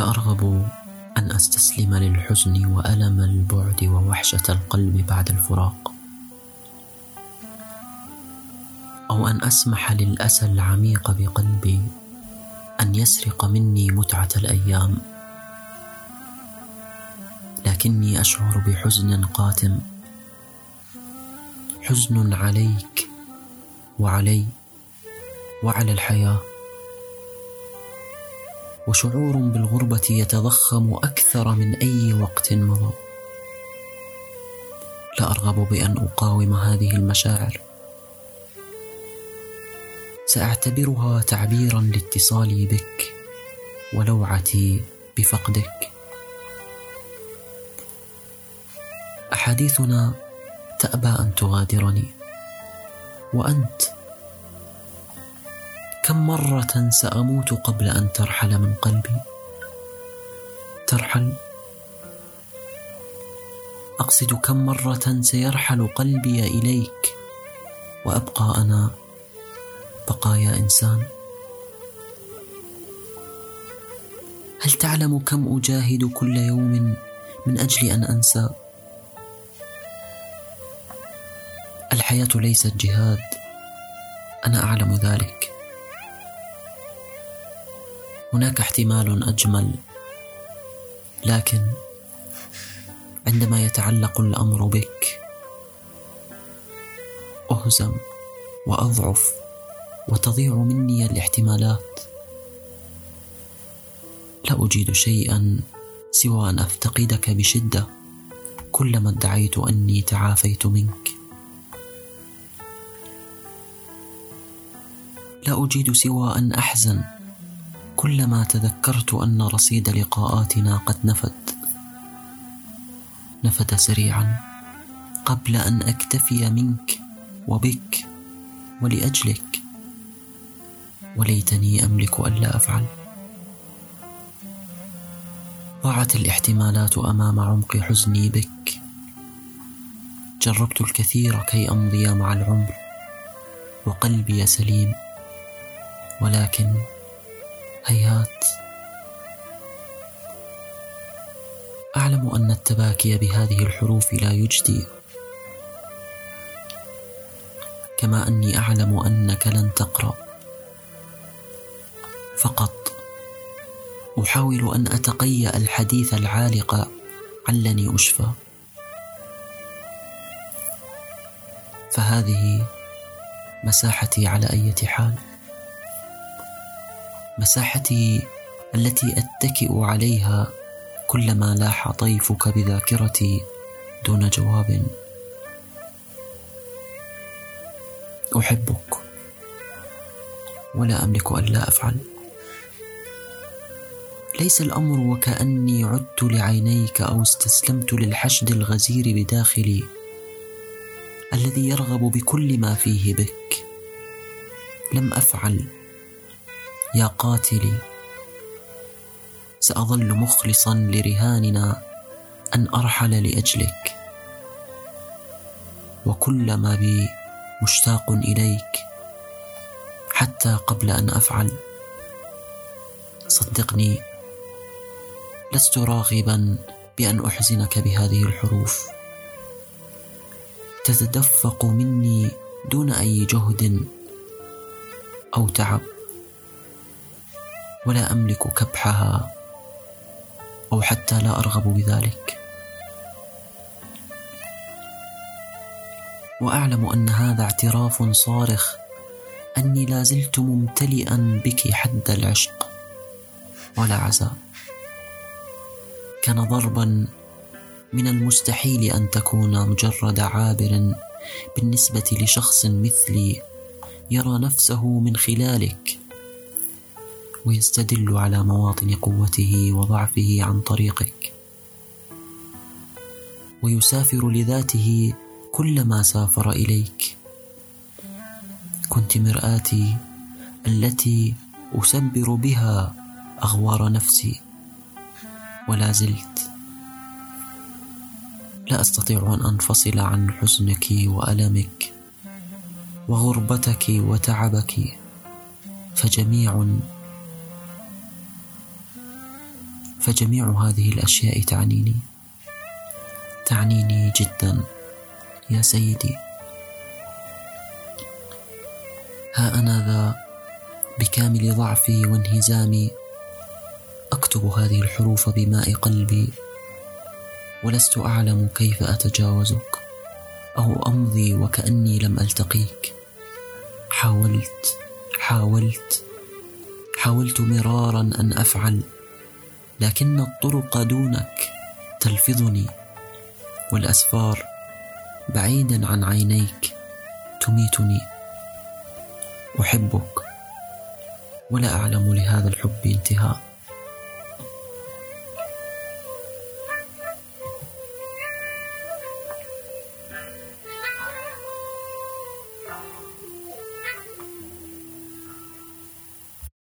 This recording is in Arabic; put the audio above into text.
لا أرغب أن أستسلم للحزن وألم البعد ووحشة القلب بعد الفراق. أو أن أسمح للأسى العميق بقلبي أن يسرق مني متعة الأيام. لكني أشعر بحزن قاتم. حزن عليك وعلي وعلى الحياة. وشعور بالغربة يتضخم أكثر من أي وقت مضى. لا أرغب بأن أقاوم هذه المشاعر. سأعتبرها تعبيرا لاتصالي بك ولوعتي بفقدك. أحاديثنا تأبى أن تغادرني وأنت كم مرة ساموت قبل أن ترحل من قلبي؟ ترحل. أقصد كم مرة سيرحل قلبي إليك وأبقى أنا بقايا إنسان. هل تعلم كم أجاهد كل يوم من أجل أن أنسى؟ الحياة ليست جهاد. أنا أعلم ذلك. هناك احتمال أجمل. لكن عندما يتعلق الأمر بك أهزم وأضعف وتضيع مني الاحتمالات. لا أجيد شيئا سوى أن أفتقدك بشدة كلما ادعيت أني تعافيت منك. لا أجيد سوى أن أحزن كلما تذكرت أن رصيد لقاءاتنا قد نفد. نفد سريعا قبل أن أكتفي منك وبك ولأجلك. وليتني أملك الا أفعل. ضاعت الاحتمالات أمام عمق حزني بك. جربت الكثير كي أمضي مع العمر وقلبي سليم. ولكن هيهات أعلم أن التباكي بهذه الحروف لا يجدي. كما أني أعلم أنك لن تقرأ. فقط أحاول أن اتقيا الحديث العالق علني أشفى. فهذه مساحتي على اية حال. مساحتي التي أتكئ عليها كلما لاح طيفك بذاكرتي دون جواب. أحبك. ولا أملك الا أفعل. ليس الأمر وكأني عدت لعينيك أو استسلمت للحشد الغزير بداخلي الذي يرغب بكل ما فيه بك. لم أفعل. يا قاتلي. سأظل مخلصا لرهاننا أن أرحل لأجلك. وكل ما بي مشتاق إليك حتى قبل أن أفعل. صدقني لست راغبا بأن أحزنك بهذه الحروف. تتدفق مني دون أي جهد أو تعب. ولا أملك كبحها أو حتى لا أرغب بذلك. وأعلم أن هذا اعتراف صارخ أني لا زلت ممتلئا بك حد العشق ولا عزاء. كان ضربا من المستحيل أن تكون مجرد عابر بالنسبة لشخص مثلي يرى نفسه من خلالك. ويستدل على مواطن قوته وضعفه عن طريقك. ويسافر لذاته كلما سافر إليك. كنت مرآتي التي أسبر بها أغوار نفسي ولا زلت. لا أستطيع أن أنفصل عن حزنك وألمك وغربتك وتعبك فجميع فجميع هذه الأشياء تعنيني. تعنيني جدا. يا سيدي. ها أنا ذا بكامل ضعفي وانهزامي. أكتب هذه الحروف بماء قلبي. ولست أعلم كيف أتجاوزك. أو أمضي وكأني لم ألتقيك. حاولت. حاولت. حاولت مرارا أن أفعل. لكن الطرق دونك تلفظني والأسفار بعيدا عن عينيك تميتني. أحبك. ولا أعلم لهذا الحب انتهاء.